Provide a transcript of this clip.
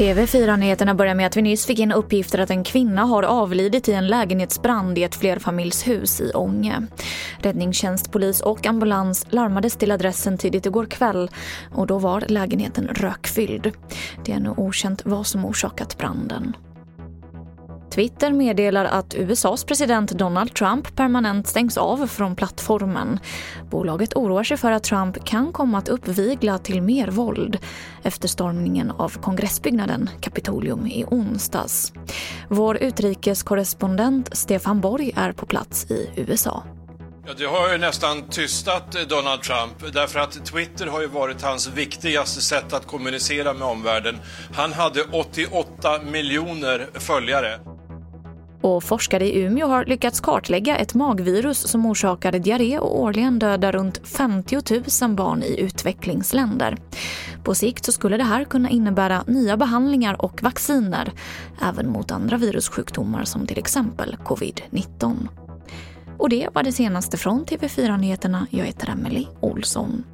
TV4-nyheterna börjar med att vi nyss fick in uppgifter att en kvinna har avlidit i en lägenhetsbrand i ett flerfamiljshus i Ånge. Räddningstjänst, polis och ambulans larmades till adressen tidigt igår kväll och då var lägenheten rökfylld. Det är ännu okänt vad som orsakat branden. Twitter meddelar att USAs president Donald Trump permanent stängs av från plattformen. Bolaget oroar sig för att Trump kan komma att uppvigla till mer våld efter stormningen av kongressbyggnaden Kapitolium i onsdags. Vår utrikeskorrespondent Stefan Borg är på plats i USA. Ja, det har ju nästan tystat Donald Trump därför att Twitter har ju varit hans viktigaste sätt att kommunicera med omvärlden. Han hade 88 miljoner följare. Och forskare i Umeå har lyckats kartlägga ett magvirus som orsakar diarré och årligen dödar runt 50 000 barn i utvecklingsländer. På sikt så skulle det här kunna innebära nya behandlingar och vacciner även mot andra virussjukdomar som till exempel covid-19. Och det var det senaste från TV4 Nyheterna. Jag heter Emily Olsson.